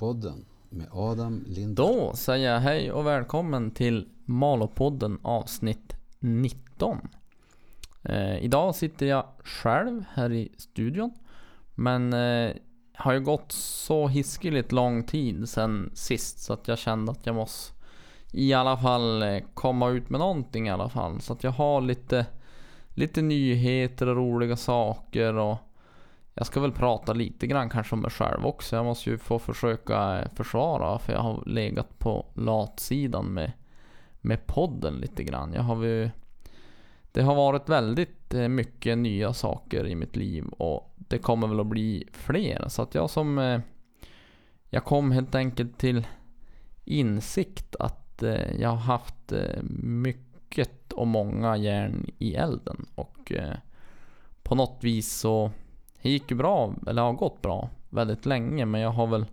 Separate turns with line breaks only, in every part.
Malopodden med Adam Lind.
Då säger jag hej och välkommen till Malopodden avsnitt 19. Eh, idag sitter jag själv här i studion. Men eh, har ju gått så hiskeligt lång tid sen sist så att jag kände att jag måste i alla fall eh, komma ut med någonting i alla fall. Så att jag har lite, lite nyheter och roliga saker och jag ska väl prata lite grann kanske om mig själv också. Jag måste ju få försöka försvara för jag har legat på latsidan med, med podden lite grann. Jag har ju, det har varit väldigt eh, mycket nya saker i mitt liv och det kommer väl att bli fler. Så att jag som... Eh, jag kom helt enkelt till insikt att eh, jag har haft mycket och många järn i elden och på något vis så det gick ju bra, eller har gått bra, väldigt länge. Men jag har väl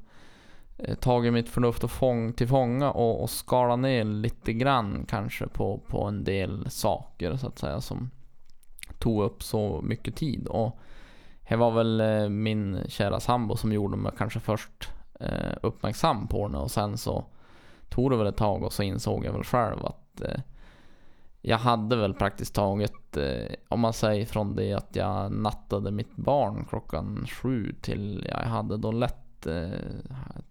eh, tagit mitt förnuft och fång, till fånga och, och skalat ner lite grann kanske på, på en del saker så att säga som tog upp så mycket tid. Och det var väl eh, min kära sambo som gjorde mig kanske först eh, uppmärksam på det och sen så tog det väl ett tag och så insåg jag väl själv att eh, jag hade väl praktiskt taget, eh, om man säger från det att jag nattade mitt barn klockan sju till jag hade då lätt eh,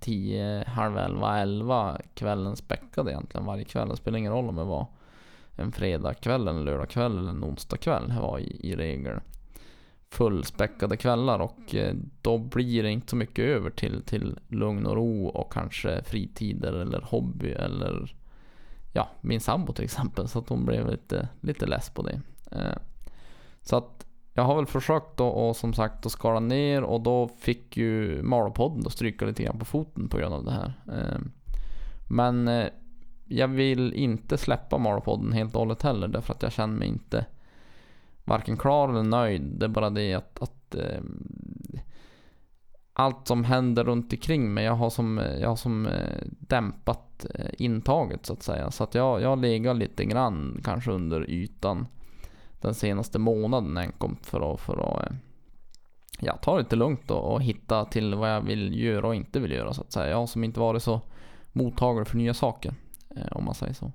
tio, halv elva, elva kvällen späckad egentligen varje kväll. Det spelar ingen roll om det var en fredagkväll, en lördagkväll eller en onsdagkväll. Det var i, i regel fullspäckade kvällar och eh, då blir det inte så mycket över till, till lugn och ro och kanske fritider eller hobby eller ja, min sambo till exempel. Så att hon blev lite, lite less på det. Eh, så att jag har väl försökt då och som sagt att skala ner och då fick ju Malopodden då stryka lite grann på foten på grund av det här. Eh, men eh, jag vill inte släppa Malopodden helt och hållet heller därför att jag känner mig inte varken klar eller nöjd. Det är bara det att, att allt som händer runt omkring mig. Jag har som, jag har som eh, dämpat eh, intaget så att säga. Så att jag, jag har legat lite grann kanske under ytan den senaste månaden enkom för att, för att eh, ja, ta det lite lugnt och, och hitta till vad jag vill göra och inte vill göra så att säga. Jag har som inte varit så mottaglig för nya saker. Om man säger så.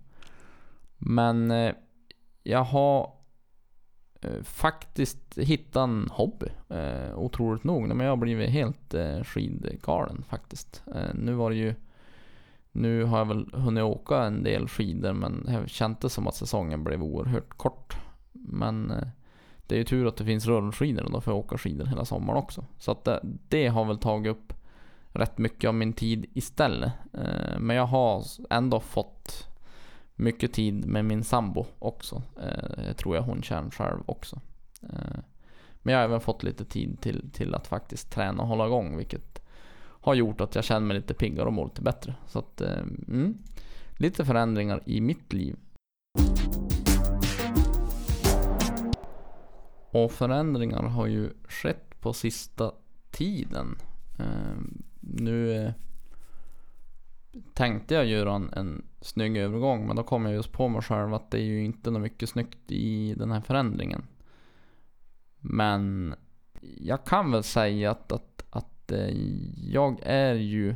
Men jag har Eh, faktiskt hitta en hobby. Eh, otroligt nog. Men jag har blivit helt eh, skidgalen faktiskt. Eh, nu var det ju nu har jag väl hunnit åka en del skidor men det kändes som att säsongen blev oerhört kort. Men eh, det är ju tur att det finns rullskidor och då får jag åka skidor hela sommaren också. Så att det, det har väl tagit upp rätt mycket av min tid istället. Eh, men jag har ändå fått mycket tid med min sambo också. Eh, tror jag hon känner själv också. Eh, men jag har även fått lite tid till, till att faktiskt träna och hålla igång, vilket har gjort att jag känner mig lite piggare och mår lite bättre. Så att, eh, mm, lite förändringar i mitt liv. Och förändringar har ju skett på sista tiden. Eh, nu eh, tänkte jag göra en, en snygg övergång. Men då kom jag just på mig själv att det är ju inte något mycket snyggt i den här förändringen. Men jag kan väl säga att, att, att eh, jag är ju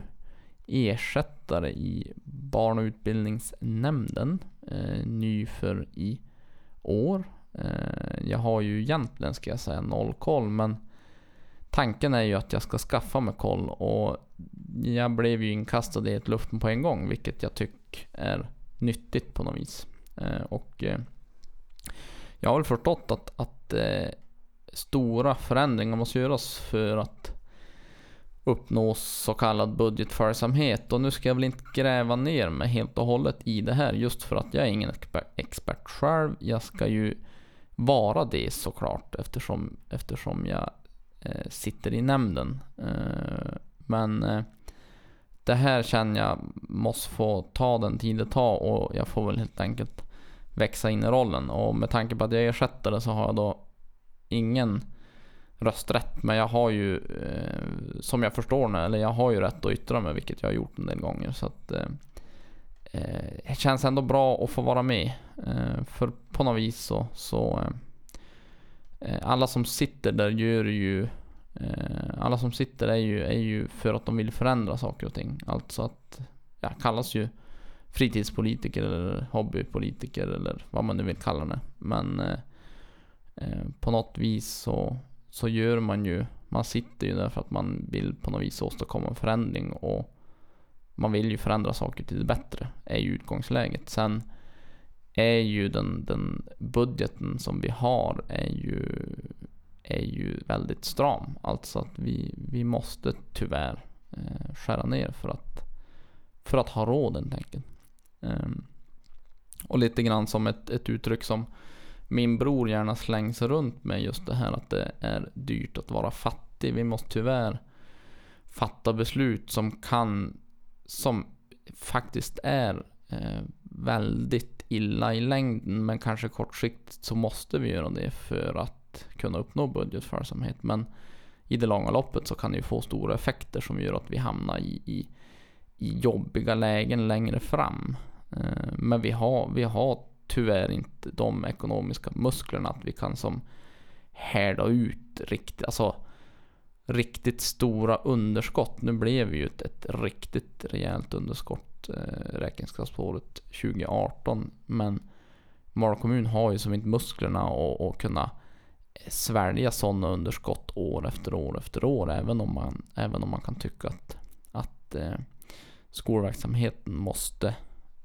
ersättare i barn och utbildningsnämnden. Eh, ny för i år. Eh, jag har ju egentligen, ska jag säga, noll koll. Men tanken är ju att jag ska skaffa mig koll och jag blev ju inkastad i ett luften på en gång, vilket jag tycker är nyttigt på något vis. Eh, och eh, jag har väl förstått att, att eh, stora förändringar måste göras för att uppnå så kallad budgetföljsamhet. Och nu ska jag väl inte gräva ner mig helt och hållet i det här just för att jag är ingen expert själv. Jag ska ju vara det såklart eftersom, eftersom jag Eh, sitter i nämnden. Eh, men eh, det här känner jag måste få ta den tid det tar och jag får väl helt enkelt växa in i rollen. Och med tanke på att jag är ersättare så har jag då ingen rösträtt. Men jag har ju, eh, som jag förstår nu, eller jag har ju rätt att yttra mig, vilket jag har gjort en del gånger. Så att eh, det känns ändå bra att få vara med. Eh, för på något vis så, så Eh, alla som sitter där gör ju eh, alla som sitter är ju, är ju för att de vill förändra saker och ting. Alltså att, ja, kallas ju fritidspolitiker eller hobbypolitiker eller vad man nu vill kalla det. Men eh, eh, på något vis så, så gör man ju, man sitter ju där för att man vill på något vis åstadkomma en förändring och man vill ju förändra saker till det bättre, är ju utgångsläget. Sen är ju den, den budgeten som vi har är ju, är ju väldigt stram. Alltså att vi, vi måste tyvärr eh, skära ner för att, för att ha råd helt enkelt. Um, och lite grann som ett, ett uttryck som min bror gärna slängs runt med just det här att det är dyrt att vara fattig. Vi måste tyvärr fatta beslut som kan, som faktiskt är eh, väldigt illa i längden. Men kanske kortsiktigt så måste vi göra det för att kunna uppnå budgetföljsamhet. Men i det långa loppet så kan det ju få stora effekter som gör att vi hamnar i, i, i jobbiga lägen längre fram. Eh, men vi har, vi har tyvärr inte de ekonomiska musklerna att vi kan som härda ut riktigt, alltså riktigt stora underskott. Nu blev det ju ett, ett riktigt rejält underskott eh, räkenskapsåret 2018. Men Mara kommun har ju som inte musklerna att kunna svälja sådana underskott år efter år efter år. Även om man, även om man kan tycka att, att eh, skolverksamheten måste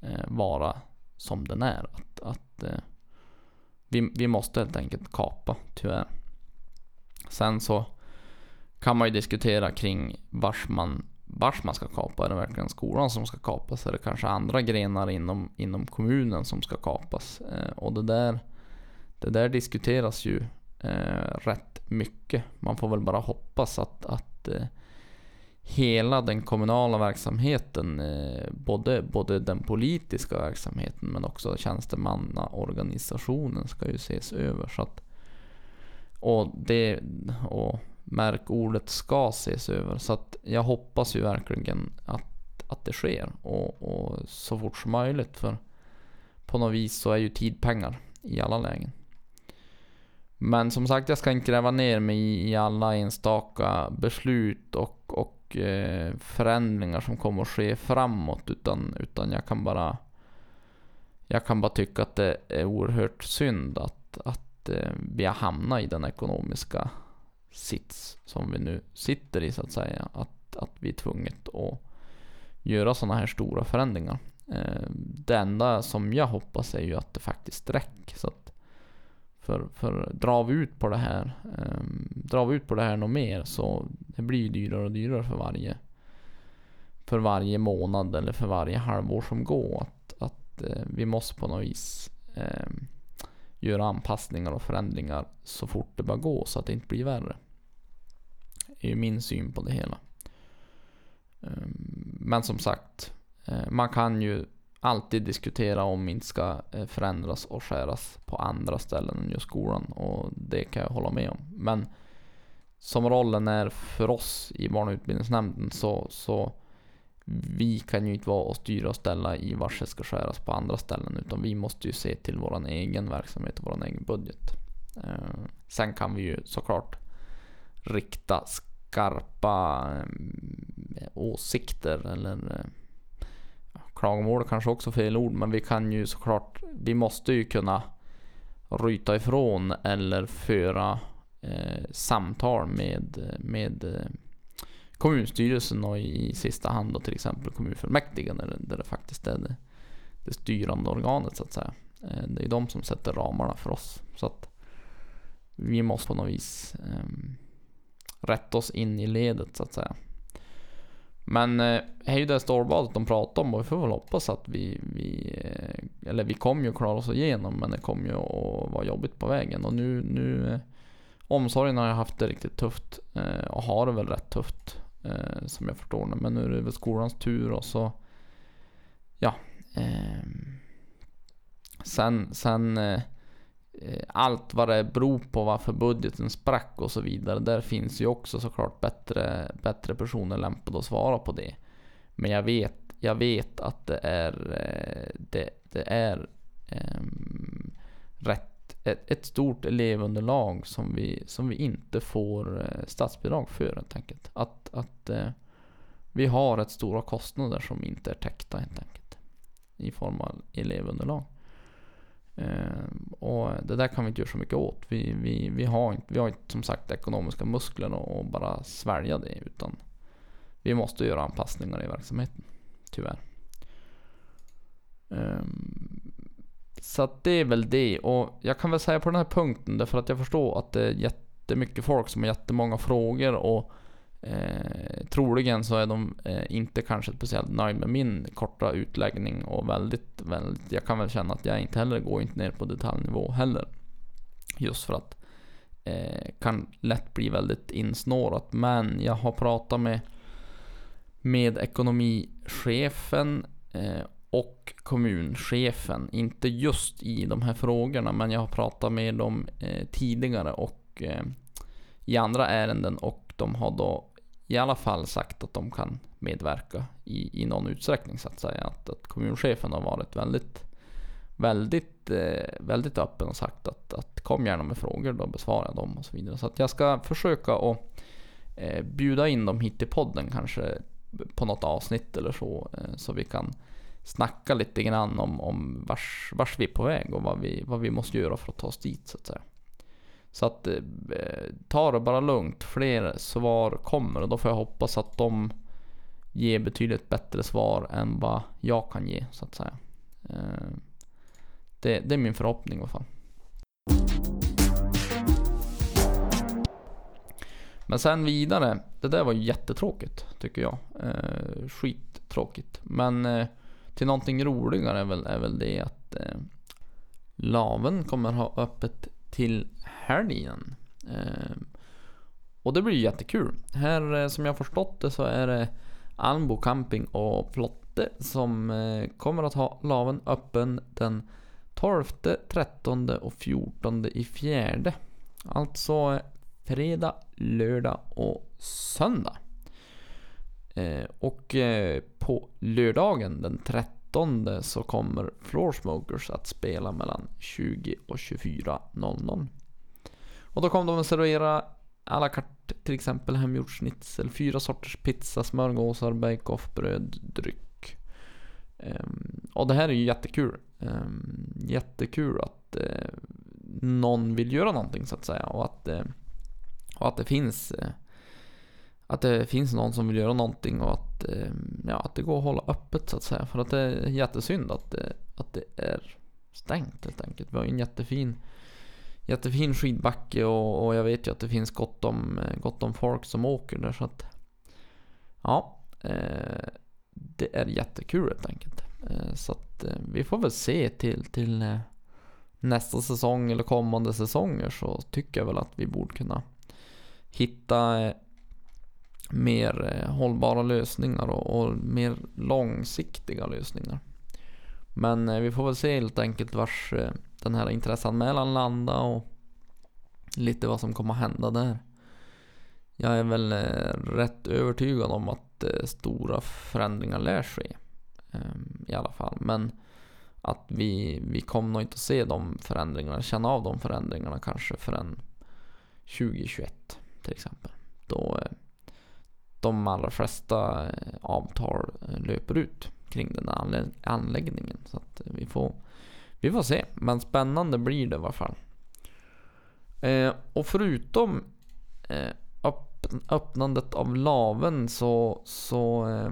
eh, vara som den är. Att, att eh, vi, vi måste helt enkelt kapa, tyvärr. Sen så kan man ju diskutera kring vars man, vars man ska kapa. Är det verkligen skolan som ska kapas? Eller kanske andra grenar inom, inom kommunen som ska kapas? Eh, och det där, det där diskuteras ju eh, rätt mycket. Man får väl bara hoppas att, att eh, hela den kommunala verksamheten, eh, både, både den politiska verksamheten men också tjänstemannaorganisationen ska ju ses över. Så att, och, det, och Märkordet ska ses över. Så att jag hoppas ju verkligen att, att det sker och, och så fort som möjligt. För på något vis så är ju tid pengar i alla lägen. Men som sagt, jag ska inte gräva ner mig i alla enstaka beslut och, och eh, förändringar som kommer att ske framåt. Utan, utan jag kan bara jag kan bara tycka att det är oerhört synd att, att eh, vi har hamnat i den ekonomiska sits som vi nu sitter i så att säga. Att, att vi är tvunget att göra sådana här stora förändringar. Eh, det enda som jag hoppas är ju att det faktiskt räcker. Så att för, för drar vi ut på det här, eh, drar vi ut på det här något mer så det blir ju dyrare och dyrare för varje för varje månad eller för varje halvår som går. Att, att eh, vi måste på något vis göra anpassningar och förändringar så fort det bara går så att det inte blir värre. Det är ju min syn på det hela. Ehm, men som sagt, eh, man kan ju alltid diskutera om inte ska eh, förändras och skäras på andra ställen än just skolan. Och det kan jag hålla med om. Men som rollen är för oss i barn och utbildningsnämnden så, så vi kan ju inte vara och styra och ställa i vars det ska skäras på andra ställen. Utan vi måste ju se till vår egen verksamhet och vår egen budget. Eh, sen kan vi ju såklart rikta skarpa eh, åsikter eller eh, klagomål kanske också fel ord, men vi kan ju såklart, vi måste ju kunna ryta ifrån eller föra samtal med, med kommunstyrelsen och i, sista hand då till exempel kommunfullmäktige där, där det faktiskt är det, det styrande organet så att säga. Eh, det är de som sätter ramarna för oss. Så att vi måste på något vis eh, rätta oss in i ledet så att säga. Men eh, det är ju det stålbadet de pratar om och vi får väl hoppas att vi, vi eh, eller vi kommer ju klara oss igenom men det kommer ju att vara jobbigt på vägen och nu, nu eh, omsorgen har jag haft det riktigt tufft eh, och har det väl rätt tufft Eh, som jag förstår det. Men nu är det väl skolans tur och så ja. Ehm, sen, sen Eh, allt vad det beror på varför budgeten sprack och så vidare. Där finns ju också såklart bättre, bättre personer lämpade att svara på det. Men jag vet, jag vet att det är, eh, det, det är um, rätt ett, ett stort elevunderlag som vi, som vi inte får eh, statsbidrag för helt enkelt. Att, att eh, vi har rätt stora kostnader som inte är täckta helt enkelt. I form av elevunderlag. Eh, och det där kan vi inte göra så mycket åt. Vi, vi, vi, har, inte, vi har inte som sagt ekonomiska muskler och bara svälja det. Utan vi måste göra anpassningar i verksamheten. Tyvärr. Eh, så att det är väl det. Och jag kan väl säga på den här punkten, därför att jag förstår att det är jättemycket folk som har jättemånga frågor och eh, troligen så är de eh, inte kanske speciellt nöjda med min korta utläggning och väldigt, väldigt, jag kan väl känna att jag inte heller går inte ner på detaljnivå heller. Just för att eh, kan lätt bli väldigt insnårat. Men jag har pratat med, med ekonomichefen eh, och kommunchefen. Inte just i de här frågorna, men jag har pratat med dem eh, tidigare och eh, i andra ärenden och de har då i alla fall sagt att de kan medverka i, i någon utsträckning så att säga. Att, att kommunchefen har varit väldigt, väldigt, eh, väldigt öppen och sagt att, att kom gärna med frågor, då besvarar jag dem och så vidare. Så att jag ska försöka att eh, bjuda in dem hit till podden kanske på något avsnitt eller så. Eh, så vi kan snacka lite grann om, om vars, vars vi är på väg och vad vi, vad vi måste göra för att ta oss dit så att säga. Så att eh, ta det bara lugnt. Fler svar kommer och då får jag hoppas att de ger betydligt bättre svar än vad jag kan ge så att säga. Eh, det, det är min förhoppning i alla fall. Men sen vidare, det där var jättetråkigt tycker jag. Eh, skittråkigt. Men eh, till någonting roligare är väl, är väl det att eh, Laven kommer ha öppet till helgen. Ehm, och det blir ju jättekul. Här eh, som jag förstått det så är det Almbo camping och flotte som eh, kommer att ha laven öppen den 12, 13 och 14 i fjärde. Alltså eh, fredag, lördag och söndag. Ehm, och på lördagen den 13 så kommer Floor Smokers att spela mellan 20 och 24.00. Och då kommer de att servera à la carte till exempel hemgjord schnitzel, fyra sorters pizza, smörgåsar, bake-off, bröd, dryck. Um, och det här är ju jättekul. Um, jättekul att uh, någon vill göra någonting så att säga och att, uh, och att det finns uh, att det finns någon som vill göra någonting och att, eh, ja, att det går att hålla öppet så att säga. För att det är jättesynd att det, att det är stängt helt enkelt. Vi har ju en jättefin jättefin skidbacke och, och, jag vet ju att det finns gott om, eh, gott om folk som åker där så att Ja, eh, det är jättekul helt enkelt. Eh, så att eh, vi får väl se till, till eh, nästa säsong eller kommande säsonger så tycker jag väl att vi borde kunna hitta eh, mer eh, hållbara lösningar och, och, mer långsiktiga lösningar. Men eh, vi får väl se helt enkelt vars eh, den här intresseanmälan landar och lite vad som kommer att hända där. Jag är väl rätt övertygad om att stora förändringar lär ske. Ehm, I alla fall. Men att vi, vi kommer nog inte att se de förändringarna, känna av de förändringarna kanske förrän 2021 till exempel. Då de allra flesta eh, avtal eh, löper ut kring den här anläggningen. Så att eh, vi får vi får se, men spännande blir det i alla fall. Eh, och förutom eh, öppnandet av laven så, så eh,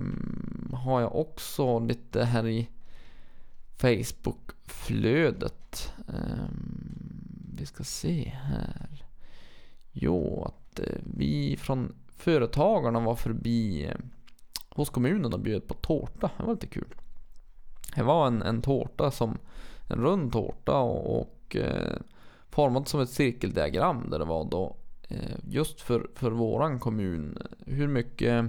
har jag också lite här i Facebook-flödet. Ehm, vi ska se här. Jo, att eh, vi från Företagarna var förbi eh, hos kommunen och bjöd på tårta. Det var lite kul. Det var en, en tårta som en rund tårta och, och eh, formad som ett cirkeldiagram där det var då eh, just för, för våran kommun hur mycket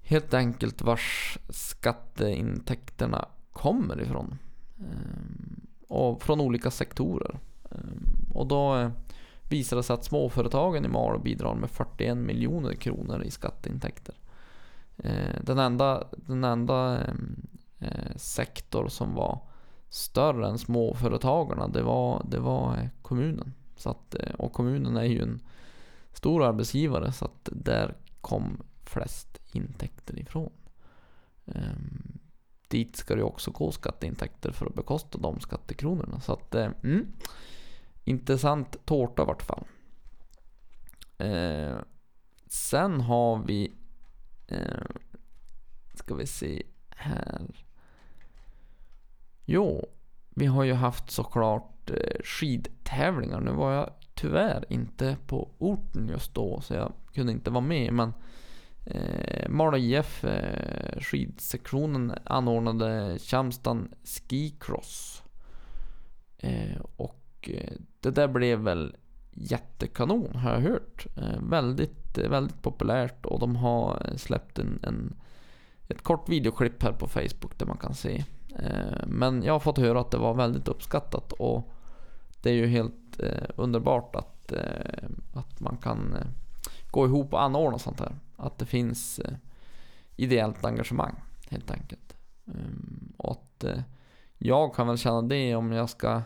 helt enkelt vars skatteintäkterna kommer ifrån. Eh, och från olika sektorer. Eh, och då eh, visade sig att småföretagen i Malå bidrar med 41 miljoner kronor i skatteintäkter. Eh, den enda, den enda eh, eh, sektor som var större än småföretagarna, det var, det var kommunen. Så att, och kommunen är ju en stor arbetsgivare så att där kom flest intäkter ifrån. Ehm, dit ska det också gå skatteintäkter för att bekosta de skattekronorna. Så att, mm, intressant tårta i vart fall. Eh, sen har vi, eh, ska vi se här. Jo, vi har ju haft såklart eh, skidtävlingar. Nu var jag tyvärr inte på orten just då så jag kunde inte vara med. Men eh, Mala IF eh, skidsektionen anordnade Tjamstan Ski Cross. Eh, och Eh, det där blev väl jättekanon har jag hört. Eh, väldigt, eh, väldigt populärt och de har släppt en, en, ett kort videoklipp här på Facebook där man kan se. Men jag har fått höra att det var väldigt uppskattat och det är ju helt underbart att, att man kan gå ihop och anordna sånt här. Att det finns ideellt engagemang helt enkelt. Ehm, och att jag kan väl känna det om jag ska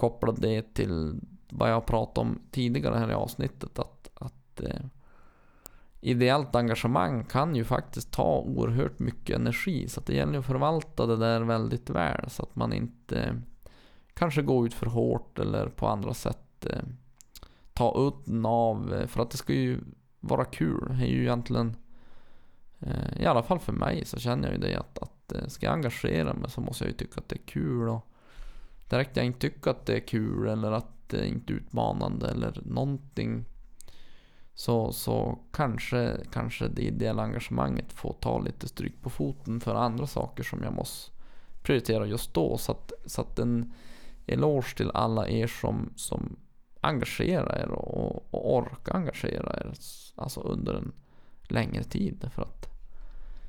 koppla det till vad jag pratat om tidigare här i avsnittet. Att, att eh, ideellt engagemang kan ju faktiskt ta oerhört mycket energi. Så det gäller att förvalta det där väldigt väl. Så att man inte eh, kanske går ut för hårt eller på andra sätt eh, ta udden av. Eh, för att det ska ju vara kul. Det är ju egentligen eh, i alla fall för mig så känner jag ju det att, att eh, ska jag engagera mig så måste jag ju tycka att det är kul. Och direkt jag inte tycker att det är kul eller att det är inte utmanande eller någonting så, så kanske, kanske det ideella engagemanget får ta lite stryk på foten för andra saker som jag måste prioritera just då. Så att, så att en eloge till alla er som, som engagerar er och, och orkar engagera er alltså under en längre tid. För att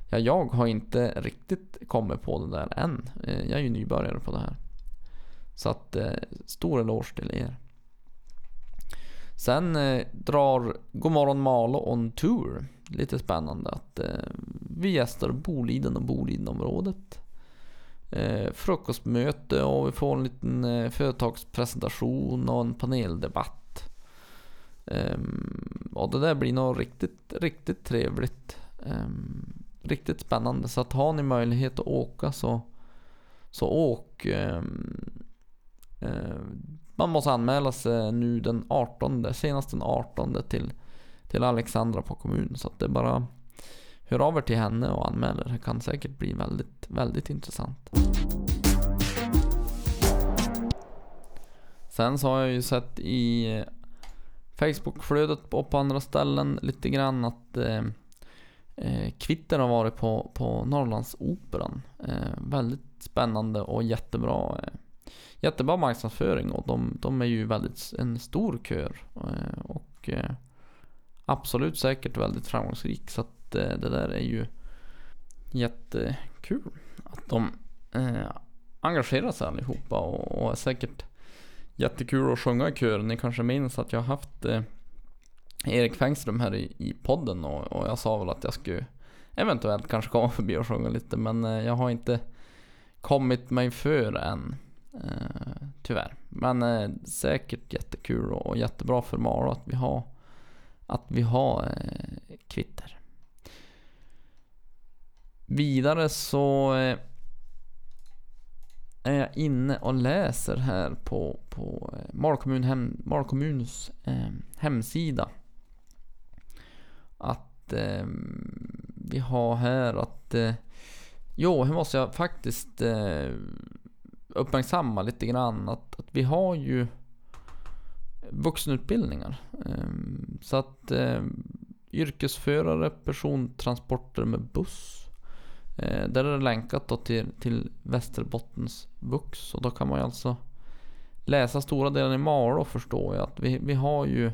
ja, jag har inte riktigt kommit på det där än. Eh, jag är ju nybörjare på det här. Så att eh, stor eloge till er. Sen eh, drar Godmorgon Malå on tour. Lite spännande att eh, vi gästar Boliden och Bolidenområdet. Eh, frukostmöte och vi får en liten eh, företagspresentation och en paneldebatt. Eh, och det där blir nog riktigt, riktigt trevligt. Ehm, riktigt spännande. Så att har ni möjlighet att åka så, så åk. Ehm, Eh, man måste anmäla sig nu den 18, senast den 18 till, till Alexandra på kommunen. Så att det är bara hör av er till henne och anmäler. Det kan säkert bli väldigt, väldigt intressant. Sen så har jag ju sett i Facebookflödet och på andra ställen lite grann att eh, eh Kvitter har varit på, på Norrlandsoperan. Eh, väldigt spännande och jättebra eh, jättebra marknadsföring och de, de är ju väldigt en stor kör. Eh, och eh, absolut säkert väldigt framgångsrik. Så att eh, det där är ju jättekul. Att de engagerar sig allihopa och, och är säkert jättekul att sjunga i kören. Ni kanske minns att jag har haft Erik Fängström här i, i podden och, och, jag sa väl att jag skulle eventuellt kanske komma förbi och sjunga lite men jag har inte kommit mig för än. Eh, tyvärr. Men eh, säkert jättekul och, och jättebra för Mara att vi har att vi har eh, kvitter. Vidare så eh, är jag inne och läser här på, på eh, kommun hem, Mal kommuns eh, hemsida. Att eh, vi har här att eh, Jo, här måste jag faktiskt eh, uppmärksamma lite grann att, att vi har ju vuxenutbildningar. Ehm, så att ehm, yrkesförare, persontransporter med buss. Eh, där är det länkat då till, till Västerbottens Vux och då kan man ju alltså läsa stora delar i Malå förstår jag att vi, vi har ju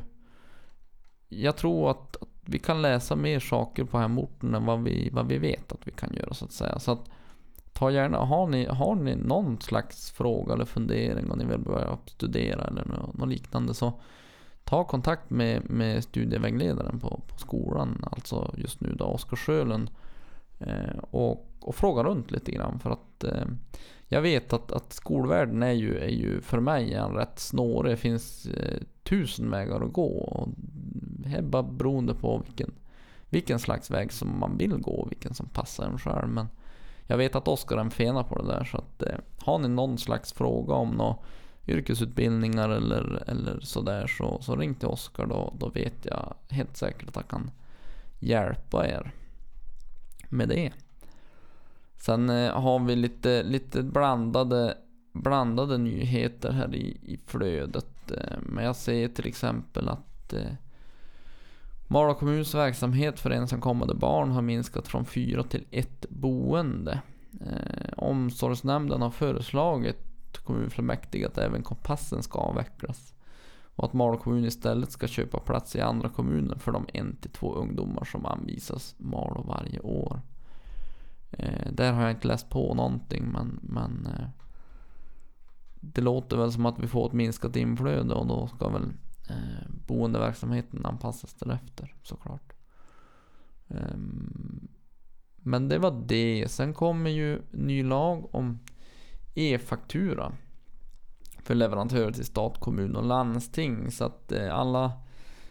Jag tror att, att, vi kan läsa mer saker på hemorten än vad vi, vad vi vet att vi kan göra så att säga. Så att ta gärna, har ni, har ni någon slags fråga eller fundering och ni vill börja studera eller något, liknande så ta kontakt med, med studievägledaren på, på skolan, alltså just nu då Oskar Sjölund eh, och, och fråga runt lite grann för att eh, jag vet att, att skolvärlden är ju, är ju för mig en rätt snårig. Det finns eh, tusen vägar att gå. Och det är bara beroende på vilken, vilken slags väg som man vill gå och vilken som passar en själv. Men jag vet att Oskar är en fena på det där. Så att, eh, har ni någon slags fråga om några yrkesutbildningar eller, eller sådär så, så ring till Oskar då. Då vet jag helt säkert att han kan hjälpa er med det. Sen eh, har vi lite, lite blandade, blandade nyheter här i, i flödet. Eh, men jag ser till exempel att eh, Malå kommuns verksamhet för ensamkommande barn har minskat från fyra till ett boende. Eh, omsorgsnämnden har föreslagit kommunfullmäktige att även kompassen ska avvecklas. Och att Malå kommun istället ska köpa plats i andra kommuner för de en till två ungdomar som anvisas Malå varje år. Eh, där har jag inte läst på någonting men, men eh, det låter väl som att vi får ett minskat inflöde och då ska väl eh, boendeverksamheten anpassas därefter såklart. Um, men det var det. Sen kommer ju ny lag om e-faktura för leverantörer till stat, kommun och landsting. Så att eh, alla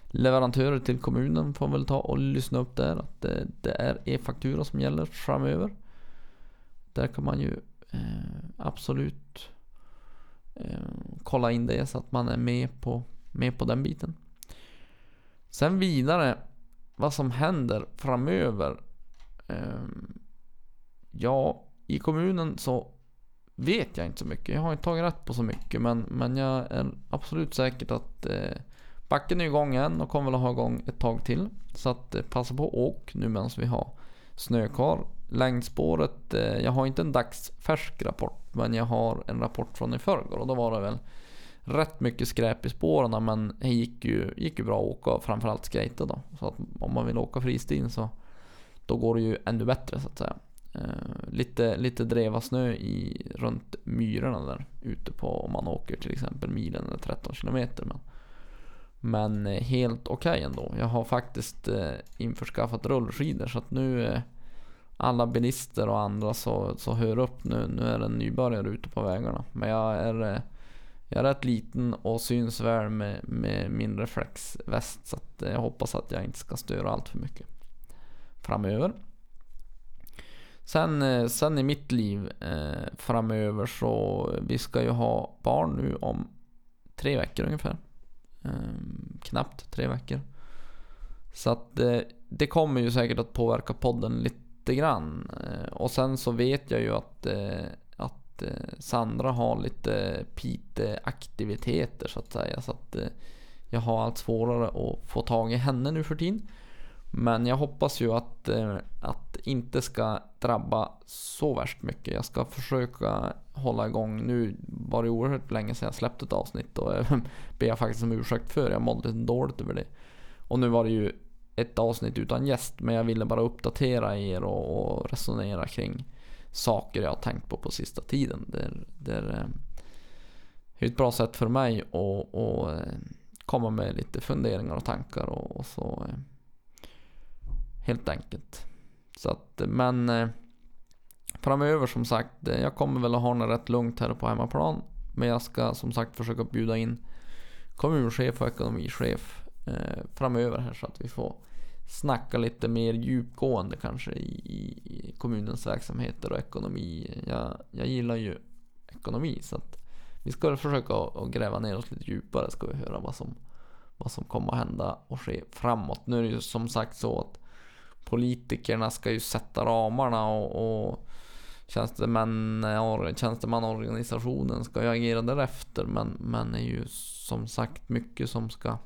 leverantörer till kommunen får väl ta och lyssna upp där. Att det, det är e-faktura som gäller framöver. Där kan man ju eh, absolut eh, kolla in det så att man är med på, med på den biten. Sen vidare, vad som händer framöver. Eh, ja, i kommunen så vet jag inte så mycket. Jag har inte tagit rätt på så mycket men, men jag är absolut säker att eh, backen är igång än. och kommer väl ha igång ett tag till. Så att eh, passa på och åk nu medan vi har snö kvar. Längdspåret, eh, jag har inte en dagsfärsk rapport men jag har en rapport från i förrgår och då var det väl rätt mycket skräp i spåren men det gick ju, gick ju bra att åka framförallt skate då. Så att om man vill åka fristil så då går det ju ännu bättre så att säga. Uh, lite, lite drevasnö i, runt myrorna där ute på om man åker till exempel milen eller 13 kilometer. Men, men eh, helt okej okay ändå. Jag har faktiskt eh, införskaffat rullskidor så att nu eh, alla bilister och andra så, så hör upp nu. Nu är det en nybörjare ute på vägarna. Men jag är, jag är rätt liten och syns väl med, med min reflexväst. Så att eh, jag hoppas att jag inte ska störa allt för mycket framöver. Sen, eh, sen i mitt liv eh, framöver så vi ska ju ha barn nu om tre veckor ungefär. Eh, knappt tre veckor. Så att eh, det kommer ju säkert att påverka podden lite grann. Eh, och sen så vet jag ju att, eh, att eh, Sandra har lite Pite-aktiviteter så att säga. Så att eh, jag har allt svårare att få tag i henne nu för tiden. Men jag hoppas ju att, det att inte ska drabba så värst mycket. Jag ska försöka hålla igång. Nu var det oerhört länge sedan jag släppte ett avsnitt och ber jag faktiskt om ursäkt för. Jag mådde lite dåligt över det. Och nu var det ju ett avsnitt utan gäst men jag ville bara uppdatera er och, och resonera kring saker jag har tänkt på på sista tiden. Det, eh, det är ett bra sätt för mig att, att eh, komma med lite funderingar och tankar och, och så eh, Helt enkelt. Så att, men framöver som sagt, jag kommer väl att ha det rätt lugnt här på hemmaplan. Men jag ska som sagt försöka bjuda in kommunchef och ekonomichef framöver här så att vi får snacka lite mer djupgående kanske i, i kommunens verksamheter och ekonomi. Jag, jag gillar ju ekonomi så att vi ska försöka att gräva ner oss lite djupare ska vi höra vad som, vad som kommer att hända och ske framåt. Nu är det ju som sagt så att politikerna ska ju sätta ramarna och, och tjänstemän, tjänstemannaorganisationen ska ju agera därefter. Men, men är ju som sagt mycket som ska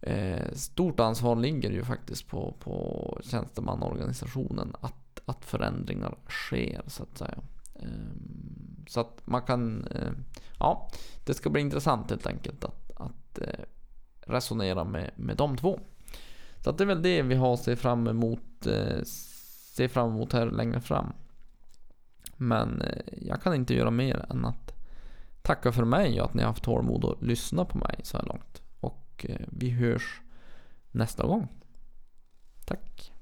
eh, Stort ansvar ligger ju faktiskt på, på tjänstemannaorganisationen att, att förändringar sker så att säga. Eh, så att man kan, eh, ja, det ska bli intressant helt enkelt att, att eh, resonera med, med de två. Så att det är väl det vi har att se fram emot, eh, se fram emot här längre fram. Men eh, jag kan inte göra mer än att tacka för mig och att ni har haft tålamod att lyssna på mig så här långt. Eh, vi hörs nästa gång. Tack.